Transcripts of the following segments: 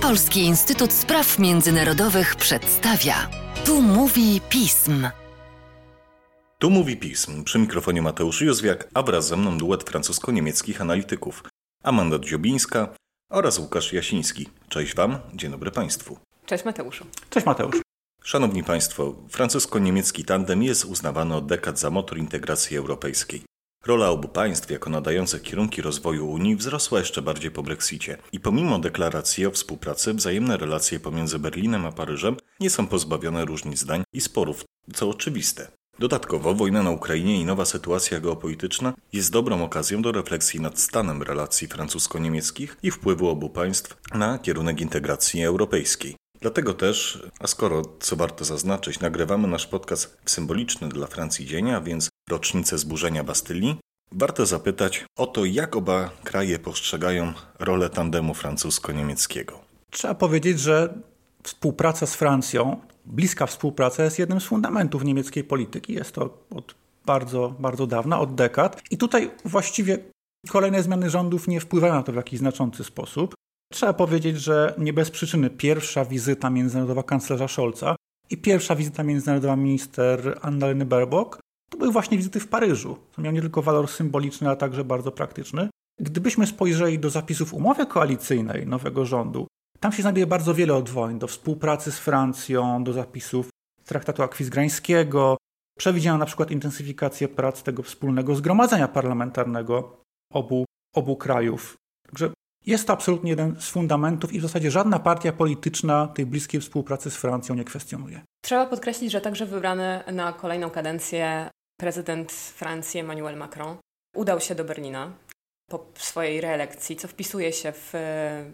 Polski Instytut Spraw Międzynarodowych przedstawia. Tu mówi pism. Tu mówi pism. Przy mikrofonie Mateusz Józwiak, a wraz ze mną duet francusko-niemieckich analityków. Amanda Dziobińska oraz Łukasz Jasiński. Cześć Wam, dzień dobry Państwu. Cześć Mateuszu. Cześć Mateusz. Szanowni Państwo, francusko-niemiecki tandem jest uznawany od dekad za motor integracji europejskiej. Rola obu państw jako nadających kierunki rozwoju Unii wzrosła jeszcze bardziej po Brexicie. I pomimo deklaracji o współpracy, wzajemne relacje pomiędzy Berlinem a Paryżem nie są pozbawione różnic zdań i sporów, co oczywiste. Dodatkowo wojna na Ukrainie i nowa sytuacja geopolityczna jest dobrą okazją do refleksji nad stanem relacji francusko-niemieckich i wpływu obu państw na kierunek integracji europejskiej. Dlatego też, a skoro, co warto zaznaczyć, nagrywamy nasz podcast w symboliczny dla Francji dzień, a więc rocznicę zburzenia Bastylii, warto zapytać o to, jak oba kraje postrzegają rolę tandemu francusko-niemieckiego. Trzeba powiedzieć, że współpraca z Francją, bliska współpraca jest jednym z fundamentów niemieckiej polityki. Jest to od bardzo, bardzo dawna, od dekad. I tutaj właściwie kolejne zmiany rządów nie wpływają na to w jakiś znaczący sposób. Trzeba powiedzieć, że nie bez przyczyny pierwsza wizyta międzynarodowa kanclerza Scholza i pierwsza wizyta międzynarodowa minister Annaleny Baerbock były właśnie wizyty w Paryżu, co miało nie tylko walor symboliczny, ale także bardzo praktyczny. Gdybyśmy spojrzeli do zapisów umowy koalicyjnej nowego rządu, tam się znajduje bardzo wiele odwołań do współpracy z Francją, do zapisów traktatu akwizgrańskiego. Przewidziano na przykład intensyfikację prac tego wspólnego zgromadzenia parlamentarnego obu, obu krajów. Także jest to absolutnie jeden z fundamentów i w zasadzie żadna partia polityczna tej bliskiej współpracy z Francją nie kwestionuje. Trzeba podkreślić, że także wybrany na kolejną kadencję prezydent Francji Emmanuel Macron udał się do Berlina po swojej reelekcji, co wpisuje się w,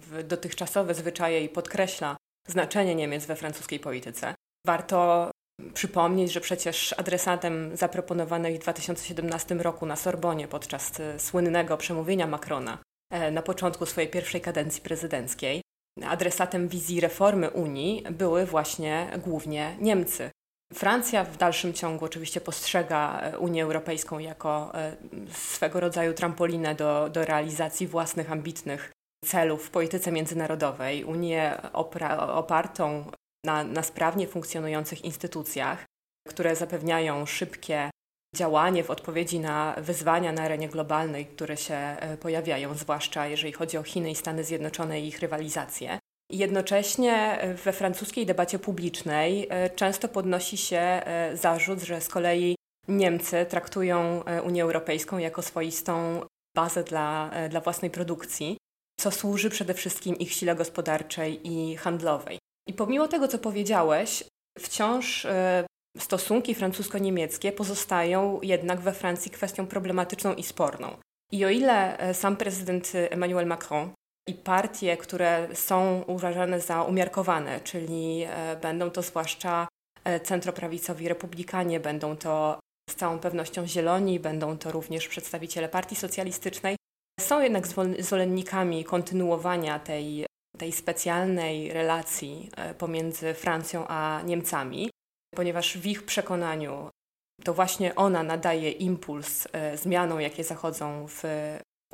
w dotychczasowe zwyczaje i podkreśla znaczenie Niemiec we francuskiej polityce. Warto przypomnieć, że przecież adresatem zaproponowanej w 2017 roku na Sorbonie podczas słynnego przemówienia Macrona E, na początku swojej pierwszej kadencji prezydenckiej. Adresatem wizji reformy Unii były właśnie głównie Niemcy. Francja w dalszym ciągu oczywiście postrzega e, Unię Europejską jako e, swego rodzaju trampolinę do, do realizacji własnych ambitnych celów w polityce międzynarodowej, Unię opartą na, na sprawnie funkcjonujących instytucjach, które zapewniają szybkie działanie w odpowiedzi na wyzwania na arenie globalnej, które się e, pojawiają, zwłaszcza jeżeli chodzi o Chiny i Stany Zjednoczone i ich rywalizację. Jednocześnie e, we francuskiej debacie publicznej e, często podnosi się zarzut, że z kolei Niemcy traktują Unię Europejską jako swoistą bazę dla, dla własnej produkcji, co służy przede wszystkim ich sile gospodarczej i handlowej. I pomimo tego, co powiedziałeś, wciąż stosunki francusko-niemieckie pozostają jednak we Francji kwestią problematyczną i sporną. I o ile e, sam prezydent Emmanuel Macron i partie, które są uważane za umiarkowane, czyli e, będą to zwłaszcza e, centroprawicowi republikanie, będą to z całą pewnością zieloni, będą to również przedstawiciele partii socjalistycznej, są jednak zwolennikami kontynuowania tej, tej specjalnej relacji pomiędzy Francją a Niemcami ponieważ w ich przekonaniu to właśnie ona nadaje impuls e, zmianom, jakie zachodzą w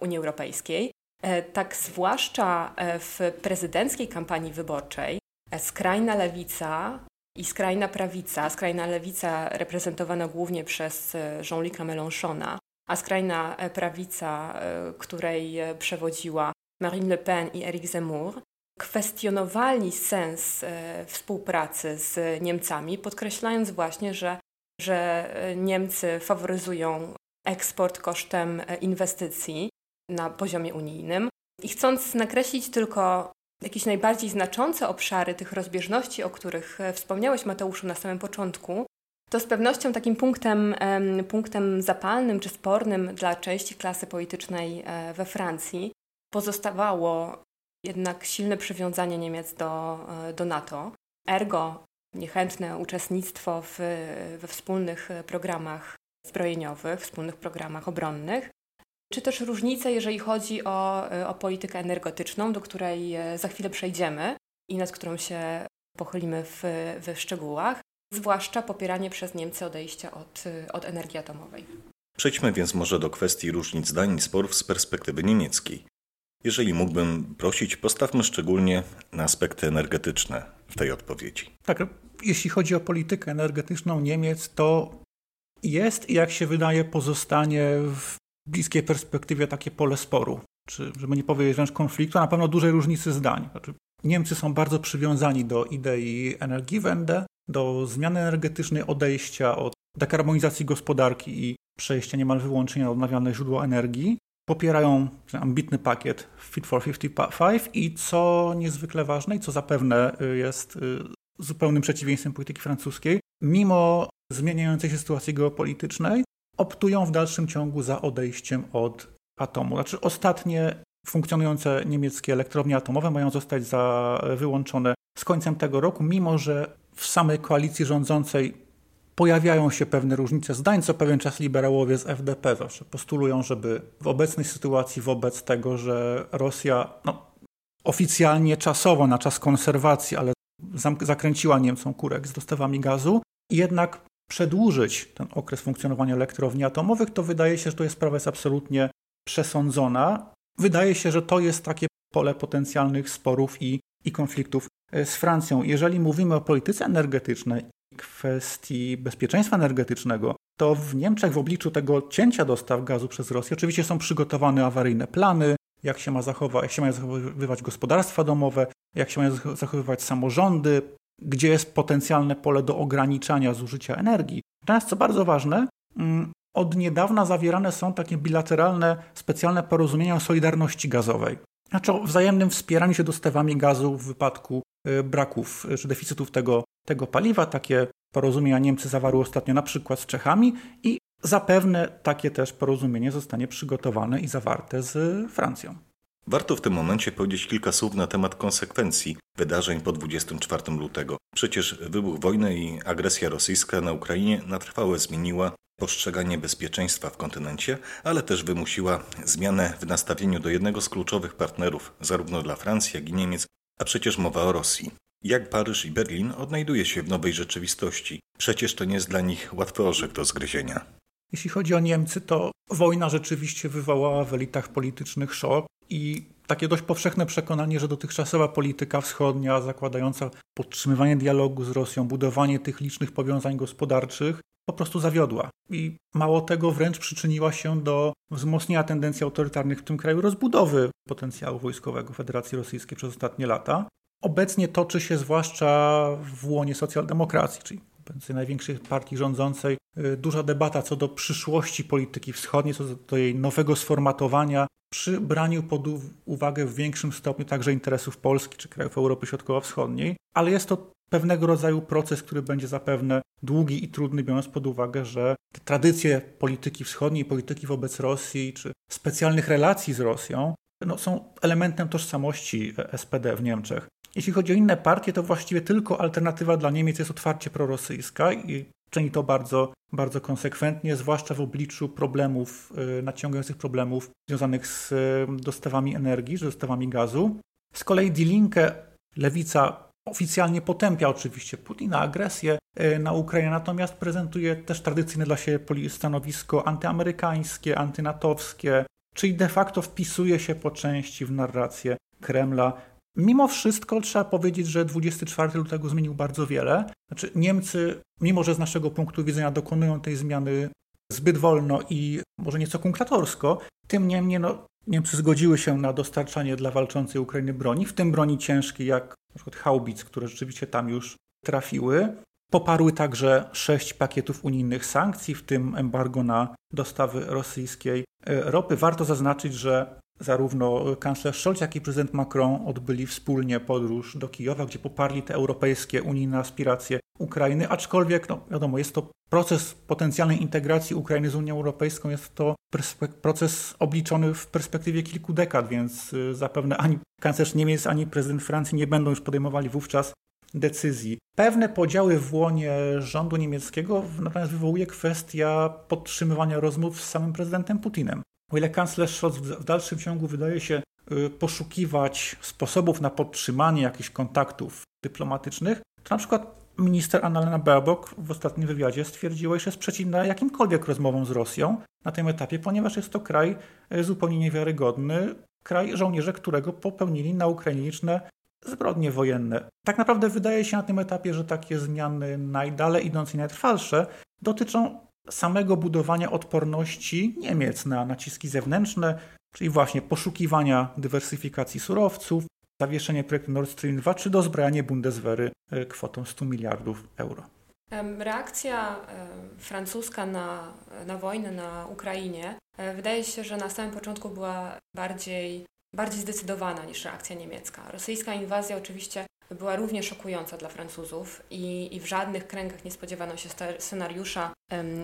Unii Europejskiej. E, tak zwłaszcza e, w prezydenckiej kampanii wyborczej skrajna lewica i skrajna prawica, skrajna lewica reprezentowana głównie przez Jean-Luc'a Mélenchona, a skrajna prawica, której przewodziła Marine Le Pen i Eric Zemmour, kwestionowali sens e, współpracy z Niemcami, podkreślając właśnie, że, że Niemcy faworyzują eksport kosztem e, inwestycji na poziomie unijnym. I chcąc nakreślić tylko jakieś najbardziej znaczące obszary tych rozbieżności, o których e, wspomniałeś, Mateuszu, na samym początku, to z pewnością takim punktem, punktem zapalnym czy spornym dla części klasy politycznej we Francji pozostawało jednak silne przywiązanie Niemiec do, e, do NATO. Ergo niechętne uczestnictwo w, we wspólnych programach zbrojeniowych, wspólnych programach obronnych, czy też różnice, jeżeli chodzi o, e, o politykę energetyczną, do której e, za chwilę przejdziemy i nad którą się pochylimy w, w szczegółach, zwłaszcza popieranie przez Niemcy odejścia od, od energii atomowej. Przejdźmy więc może do kwestii różnic zdań i sporów z perspektywy niemieckiej. Jeżeli mógłbym prosić, postawmy szczególnie na aspekty energetyczne w tej odpowiedzi. Tak, jeśli chodzi o politykę energetyczną Niemiec, to jest i jak się wydaje, pozostanie w bliskiej perspektywie takie pole sporu, czy żeby nie powiedzieć wręcz konfliktu, a na pewno dużej różnicy zdań. Znaczy, Niemcy są bardzo przywiązani do idei Energiewende, do zmiany energetycznej, odejścia od dekarbonizacji gospodarki i przejścia niemal wyłącznie na odnawialne źródła energii. Popierają ambitny pakiet Fit for 55 i co niezwykle ważne i co zapewne jest y, zupełnym przeciwieństwem polityki francuskiej, mimo zmieniającej się sytuacji geopolitycznej, optują w dalszym ciągu za odejściem od atomu. Znaczy ostatnie funkcjonujące niemieckie elektrownie atomowe mają zostać za wyłączone z końcem tego roku, mimo że w samej koalicji rządzącej pojawiają się pewne różnice zdań. Co pewien czas liberałowie z FDP zawsze postulują, żeby w obecnej sytuacji, wobec tego, że Rosja no, oficjalnie czasowo, na czas konserwacji, ale zakręciła Niemcom kurek z dostawami gazu, jednak przedłużyć ten okres funkcjonowania elektrowni atomowych, to wydaje się, że to jest sprawa jest absolutnie przesądzona. Wydaje się, że to jest takie pole potencjalnych sporów i, i konfliktów e, z Francją. Jeżeli mówimy o polityce energetycznej i kwestii bezpieczeństwa energetycznego, to w Niemczech w obliczu tego cięcia dostaw gazu przez Rosję oczywiście są przygotowane awaryjne plany, jak się ma zachować, jak się mają zachowywać gospodarstwa domowe, jak się mają zachowywać samorządy, gdzie jest potencjalne pole do ograniczania zużycia energii. Natomiast co bardzo ważne, mm, od niedawna zawierane są takie bilateralne, specjalne porozumienia o solidarności gazowej. Znaczy o wzajemnym wspieraniu się dostawami gazu w wypadku y, braków y, czy deficytów tego, tego paliwa. Takie porozumienia Niemcy zawarły ostatnio na przykład z Czechami i zapewne takie też porozumienie zostanie przygotowane i zawarte z Francją. Warto w tym momencie powiedzieć kilka słów na temat konsekwencji wydarzeń po 24 lutego. Przecież wybuch wojny i agresja rosyjska na Ukrainie na trwałe zmieniła postrzeganie bezpieczeństwa w kontynencie, ale też wymusiła zmianę w nastawieniu do jednego z kluczowych partnerów, zarówno dla Francji, jak i Niemiec, a przecież mowa o Rosji. Jak Paryż i Berlin odnajduje się w nowej rzeczywistości? Przecież to nie jest dla nich łatwy orzech do zgryzienia. Jeśli chodzi o Niemcy, to wojna rzeczywiście wywołała w elitach politycznych szok i takie dość powszechne przekonanie, że dotychczasowa polityka wschodnia, zakładająca podtrzymywanie dialogu z Rosją, budowanie tych licznych powiązań gospodarczych, po prostu zawiodła. I mało tego, wręcz przyczyniła się do wzmocnienia tendencji autorytarnych w tym kraju, rozbudowy potencjału wojskowego Federacji Rosyjskiej przez ostatnie lata. Obecnie toczy się zwłaszcza w łonie socjaldemokracji, czyli największej partii rządzącej, y, duża debata co do przyszłości polityki wschodniej, co do jej nowego sformatowania, przy braniu pod uwagę w większym stopniu także interesów Polski czy krajów Europy Środkowo-Wschodniej, ale jest to pewnego rodzaju proces, który będzie zapewne długi i trudny, biorąc pod uwagę, że te tradycje polityki wschodniej, polityki wobec Rosji, czy specjalnych relacji z Rosją, no, są elementem tożsamości SPD w Niemczech. Jeśli chodzi o inne partie, to właściwie tylko alternatywa dla Niemiec jest otwarcie prorosyjska i czyni to bardzo, bardzo konsekwentnie, zwłaszcza w obliczu problemów, y, nadciągających problemów związanych z y, dostawami energii, z dostawami gazu. Z kolei Die Linke, lewica oficjalnie potępia oczywiście Putina, agresję y, na Ukrainę, natomiast prezentuje też tradycyjne dla siebie stanowisko antyamerykańskie, antynatowskie, czyli de facto wpisuje się po części w narrację Kremla Mimo wszystko trzeba powiedzieć, że 24 lutego zmienił bardzo wiele. Znaczy Niemcy, mimo że z naszego punktu widzenia dokonują tej zmiany zbyt wolno i może nieco kunklatorsko, tym niemniej no, Niemcy zgodziły się na dostarczanie dla walczącej Ukrainy broni, w tym broni ciężkiej jak przykład haubic, które rzeczywiście tam już trafiły. Poparły także sześć pakietów unijnych sankcji, w tym embargo na dostawy rosyjskiej e, ropy. Warto zaznaczyć, że Zarówno kanclerz Scholz, jak i prezydent Macron odbyli wspólnie podróż do Kijowa, gdzie poparli te europejskie, unijne aspiracje Ukrainy, aczkolwiek, no wiadomo, jest to proces potencjalnej integracji Ukrainy z Unią Europejską, jest to proces obliczony w perspektywie kilku dekad, więc y, zapewne ani kanclerz Niemiec, ani prezydent Francji nie będą już podejmowali wówczas decyzji. Pewne podziały w łonie rządu niemieckiego natomiast wywołuje kwestia podtrzymywania rozmów z samym prezydentem Putinem. O ile kanclerz Scholz w dalszym ciągu wydaje się y, poszukiwać sposobów na podtrzymanie jakichś kontaktów dyplomatycznych, to na przykład minister Annalena Baerbock w ostatnim wywiadzie stwierdziła, że jest przeciwna jakimkolwiek rozmowom z Rosją na tym etapie, ponieważ jest to kraj y, zupełnie niewiarygodny, kraj, żołnierze którego popełnili na Ukrainie zbrodnie wojenne. Tak naprawdę wydaje się na tym etapie, że takie zmiany najdalej idące i najtrwalsze dotyczą samego budowania odporności Niemiec na naciski zewnętrzne, czyli właśnie poszukiwania dywersyfikacji surowców, zawieszenie projektu Nord Stream 2 czy dozbrajanie Bundeswehry e, kwotą 100 miliardów euro. Reakcja francuska na, na wojnę na Ukrainie e, wydaje się, że na samym początku była bardziej, bardziej zdecydowana niż reakcja niemiecka. Rosyjska inwazja oczywiście była równie szokująca dla Francuzów i, i w żadnych kręgach nie spodziewano się scenariusza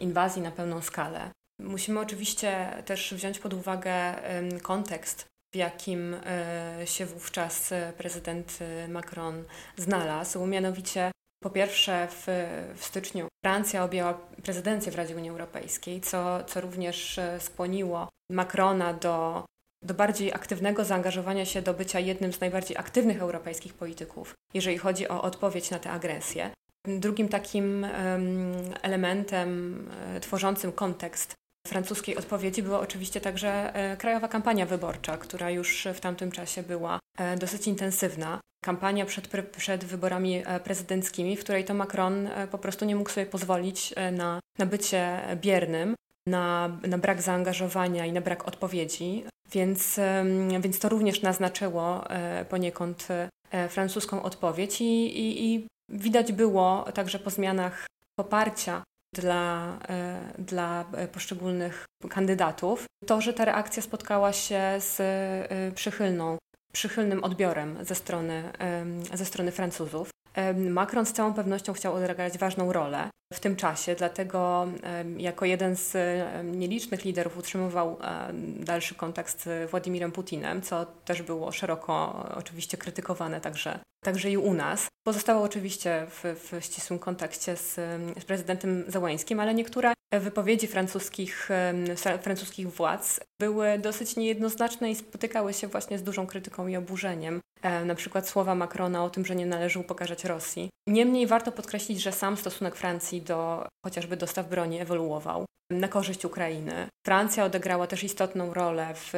inwazji na pełną skalę. Musimy oczywiście też wziąć pod uwagę kontekst, w jakim e, się wówczas prezydent Macron znalazł, mianowicie po pierwsze, w, w styczniu Francja objęła prezydencję w Radzie Unii Europejskiej, co, co również e, skłoniło Macrona do, do bardziej aktywnego zaangażowania się do bycia jednym z najbardziej aktywnych europejskich polityków, jeżeli chodzi o odpowiedź na tę agresję. Drugim takim elementem e, tworzącym kontekst francuskiej odpowiedzi była oczywiście także e, krajowa kampania wyborcza, która już w tamtym czasie była dosyć intensywna kampania przed, przed wyborami e, prezydenckimi, w której to Macron e, po prostu nie mógł sobie pozwolić e, na, na bycie biernym, na, na brak zaangażowania i na brak odpowiedzi, więc, więc to również naznaczyło poniekąd francuską odpowiedź i, i, i widać było także po zmianach poparcia dla, dla poszczególnych kandydatów, to, że ta reakcja spotkała się z przychylną przychylnym odbiorem ze strony, ze strony Francuzów. Macron z całą pewnością chciał odegrać ważną rolę w tym czasie, dlatego jako jeden z nielicznych liderów utrzymywał dalszy kontakt z Władimirem Putinem, co też było szeroko oczywiście krytykowane także, także i u nas. Pozostawał oczywiście w, w ścisłym kontakcie z, z prezydentem Załańskim, ale niektóre wypowiedzi francuskich, francuskich władz były dosyć niejednoznaczne i spotykały się właśnie z dużą krytyką i oburzeniem. E, na przykład słowa Macrona o tym, że nie należy upokarzać Rosji. Niemniej warto podkreślić, że sam stosunek Francji do chociażby dostaw broni ewoluował na korzyść Ukrainy. Francja odegrała też istotną rolę w,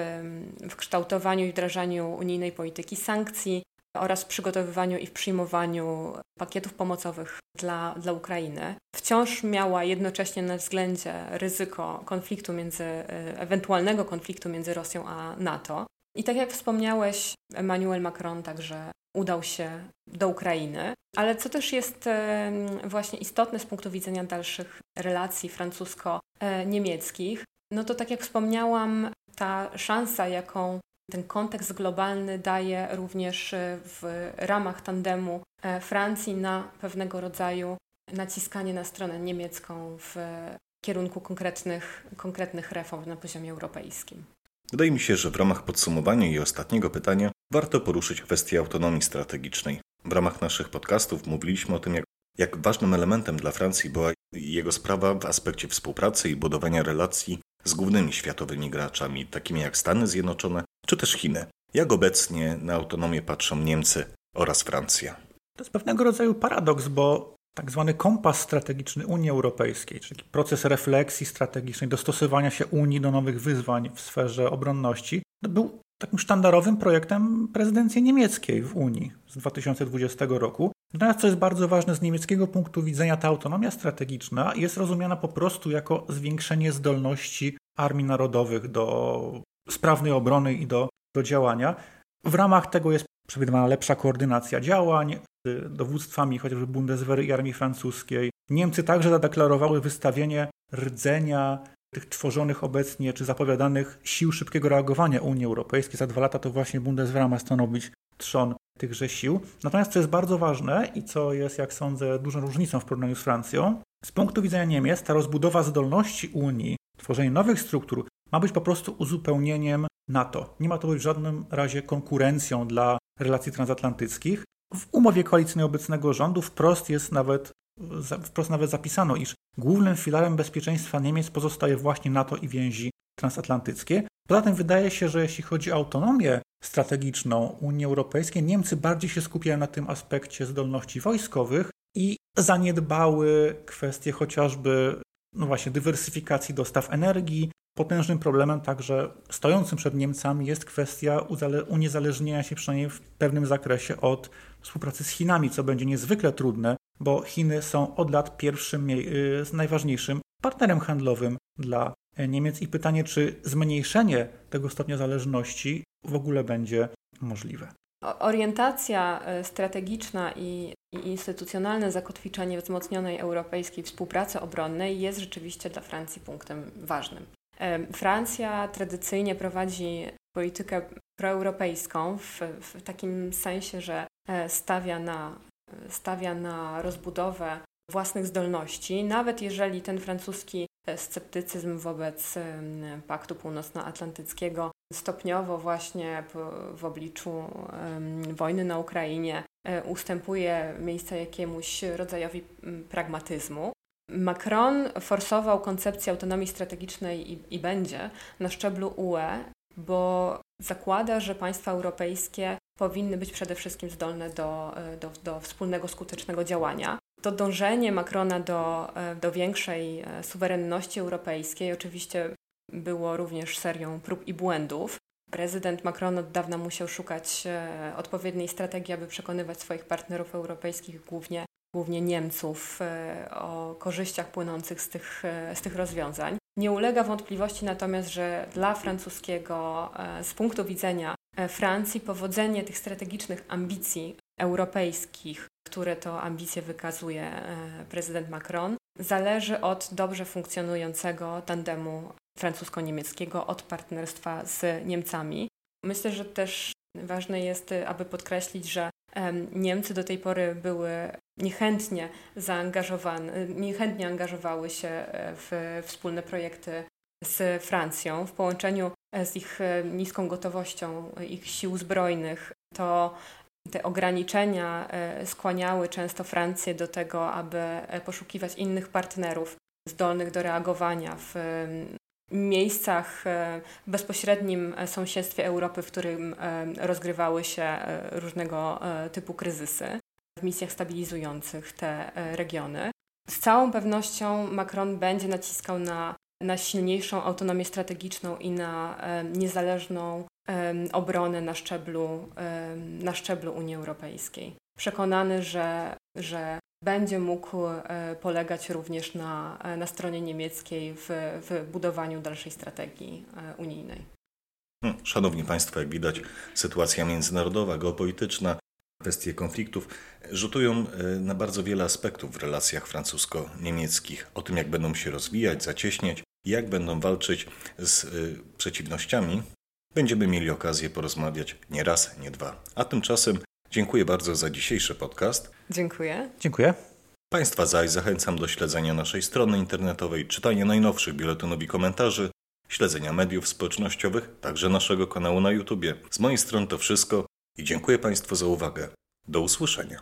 w kształtowaniu i wdrażaniu unijnej polityki sankcji oraz w przygotowywaniu i w przyjmowaniu pakietów pomocowych dla, dla Ukrainy. Wciąż miała jednocześnie na względzie ryzyko konfliktu między, e, ewentualnego konfliktu między Rosją a NATO. I tak jak wspomniałeś, Emmanuel Macron także udał się do Ukrainy. Ale co też jest właśnie istotne z punktu widzenia dalszych relacji francusko-niemieckich, no to tak jak wspomniałam, ta szansa, jaką ten kontekst globalny daje również e, w ramach tandemu e, Francji na pewnego rodzaju naciskanie na stronę niemiecką w kierunku konkretnych, konkretnych reform na poziomie europejskim. Wydaje mi się, że w ramach podsumowania i ostatniego pytania warto poruszyć kwestię autonomii strategicznej. W ramach naszych podcastów mówiliśmy o tym, jak, jak ważnym elementem dla Francji była jego sprawa w aspekcie współpracy i budowania relacji z głównymi światowymi graczami, takimi jak Stany Zjednoczone czy też Chiny. Jak obecnie na autonomię patrzą Niemcy oraz Francja? To jest pewnego rodzaju paradoks, bo tak zwany kompas strategiczny Unii Europejskiej, czyli proces refleksji strategicznej, dostosowania się Unii do nowych wyzwań w sferze obronności, był takim sztandarowym projektem prezydencji niemieckiej w Unii z 2020 roku. Natomiast co jest bardzo ważne z niemieckiego punktu widzenia, ta autonomia strategiczna jest rozumiana po prostu jako zwiększenie zdolności armii narodowych do sprawnej obrony i do, do działania. W ramach tego jest przewidywana lepsza koordynacja działań z dowództwami chociażby Bundeswehry i armii francuskiej. Niemcy także zadeklarowały wystawienie rdzenia tych tworzonych obecnie czy zapowiadanych sił szybkiego reagowania Unii Europejskiej. Za dwa lata to właśnie Bundeswehra ma stanowić trzon tychże sił. Natomiast co jest bardzo ważne i co jest, jak sądzę, dużą różnicą w porównaniu z Francją, z punktu widzenia Niemiec ta rozbudowa zdolności Unii, tworzenie nowych struktur ma być po prostu uzupełnieniem NATO. Nie ma to być w żadnym razie konkurencją dla relacji transatlantyckich. W umowie koalicyjnej obecnego rządu wprost jest nawet wprost nawet zapisano, iż głównym filarem bezpieczeństwa Niemiec pozostaje właśnie NATO i więzi transatlantyckie. Poza tym wydaje się, że jeśli chodzi o autonomię strategiczną Unii Europejskiej, Niemcy bardziej się skupiają na tym aspekcie zdolności wojskowych i zaniedbały kwestie chociażby no właśnie dywersyfikacji dostaw energii, potężnym problemem także stojącym przed Niemcami jest kwestia uniezależnienia się przynajmniej w pewnym zakresie od współpracy z Chinami, co będzie niezwykle trudne, bo Chiny są od lat pierwszym, y, najważniejszym partnerem handlowym dla Niemiec i pytanie, czy zmniejszenie tego stopnia zależności w ogóle będzie możliwe. Orientacja e, strategiczna i, i instytucjonalne zakotwiczenie wzmocnionej europejskiej współpracy obronnej jest rzeczywiście dla Francji punktem ważnym. E, Francja tradycyjnie prowadzi politykę proeuropejską w, w takim sensie, że e, stawia na, stawia na rozbudowę własnych zdolności, nawet jeżeli ten francuski sceptycyzm wobec Paktu Północnoatlantyckiego stopniowo właśnie w obliczu wojny na Ukrainie e, ustępuje miejsca jakiemuś rodzajowi pragmatyzmu. Macron forsował koncepcję autonomii strategicznej i, i będzie na szczeblu UE, bo zakłada, że państwa europejskie powinny być przede wszystkim zdolne do, e, do, do wspólnego skutecznego działania. To dążenie Macrona do, e, do większej suwerenności europejskiej oczywiście było również serią prób i błędów. Prezydent Macron od dawna musiał szukać e, odpowiedniej strategii, aby przekonywać swoich partnerów europejskich, głównie, głównie Niemców, e, o korzyściach płynących z tych, e, z tych rozwiązań. Nie ulega wątpliwości natomiast, że dla francuskiego, z punktu widzenia Francji, powodzenie tych strategicznych ambicji europejskich, które to ambicje wykazuje prezydent Macron, zależy od dobrze funkcjonującego tandemu francusko-niemieckiego od partnerstwa z Niemcami. Myślę, że też ważne jest, aby podkreślić, że Niemcy do tej pory były niechętnie zaangażowane, niechętnie angażowały się e, w wspólne projekty z Francją w połączeniu e, z ich e, niską gotowością ich sił zbrojnych. To te ograniczenia skłaniały często Francję do tego, aby poszukiwać innych partnerów zdolnych do reagowania w miejscach e, w bezpośrednim e, sąsiedztwie Europy, w którym e, rozgrywały się różnego typu kryzysy, w misjach stabilizujących te regiony. Z całą pewnością Macron będzie naciskał na, na silniejszą autonomię strategiczną i na niezależną obronę na szczeblu, na szczeblu Unii Europejskiej. Przekonany, że, że będzie mógł e, polegać również na, e, na stronie niemieckiej w, w budowaniu dalszej strategii e, unijnej. Hmm, szanowni Państwo, jak widać, sytuacja międzynarodowa, geopolityczna, kwestie konfliktów rzutują na bardzo wiele aspektów w relacjach francusko-niemieckich. O tym, jak będą się rozwijać, zacieśniać, jak będą walczyć z przeciwnościami, będziemy mieli okazję porozmawiać nie raz, nie dwa. A tymczasem Dziękuję bardzo za dzisiejszy podcast. Dziękuję. Dziękuję. Państwa zaś zachęcam do śledzenia naszej strony internetowej, czytania najnowszych biuletynów i komentarzy, śledzenia mediów społecznościowych, także naszego kanału na YouTube. Z mojej strony to wszystko i dziękuję Państwu za uwagę. Do usłyszenia.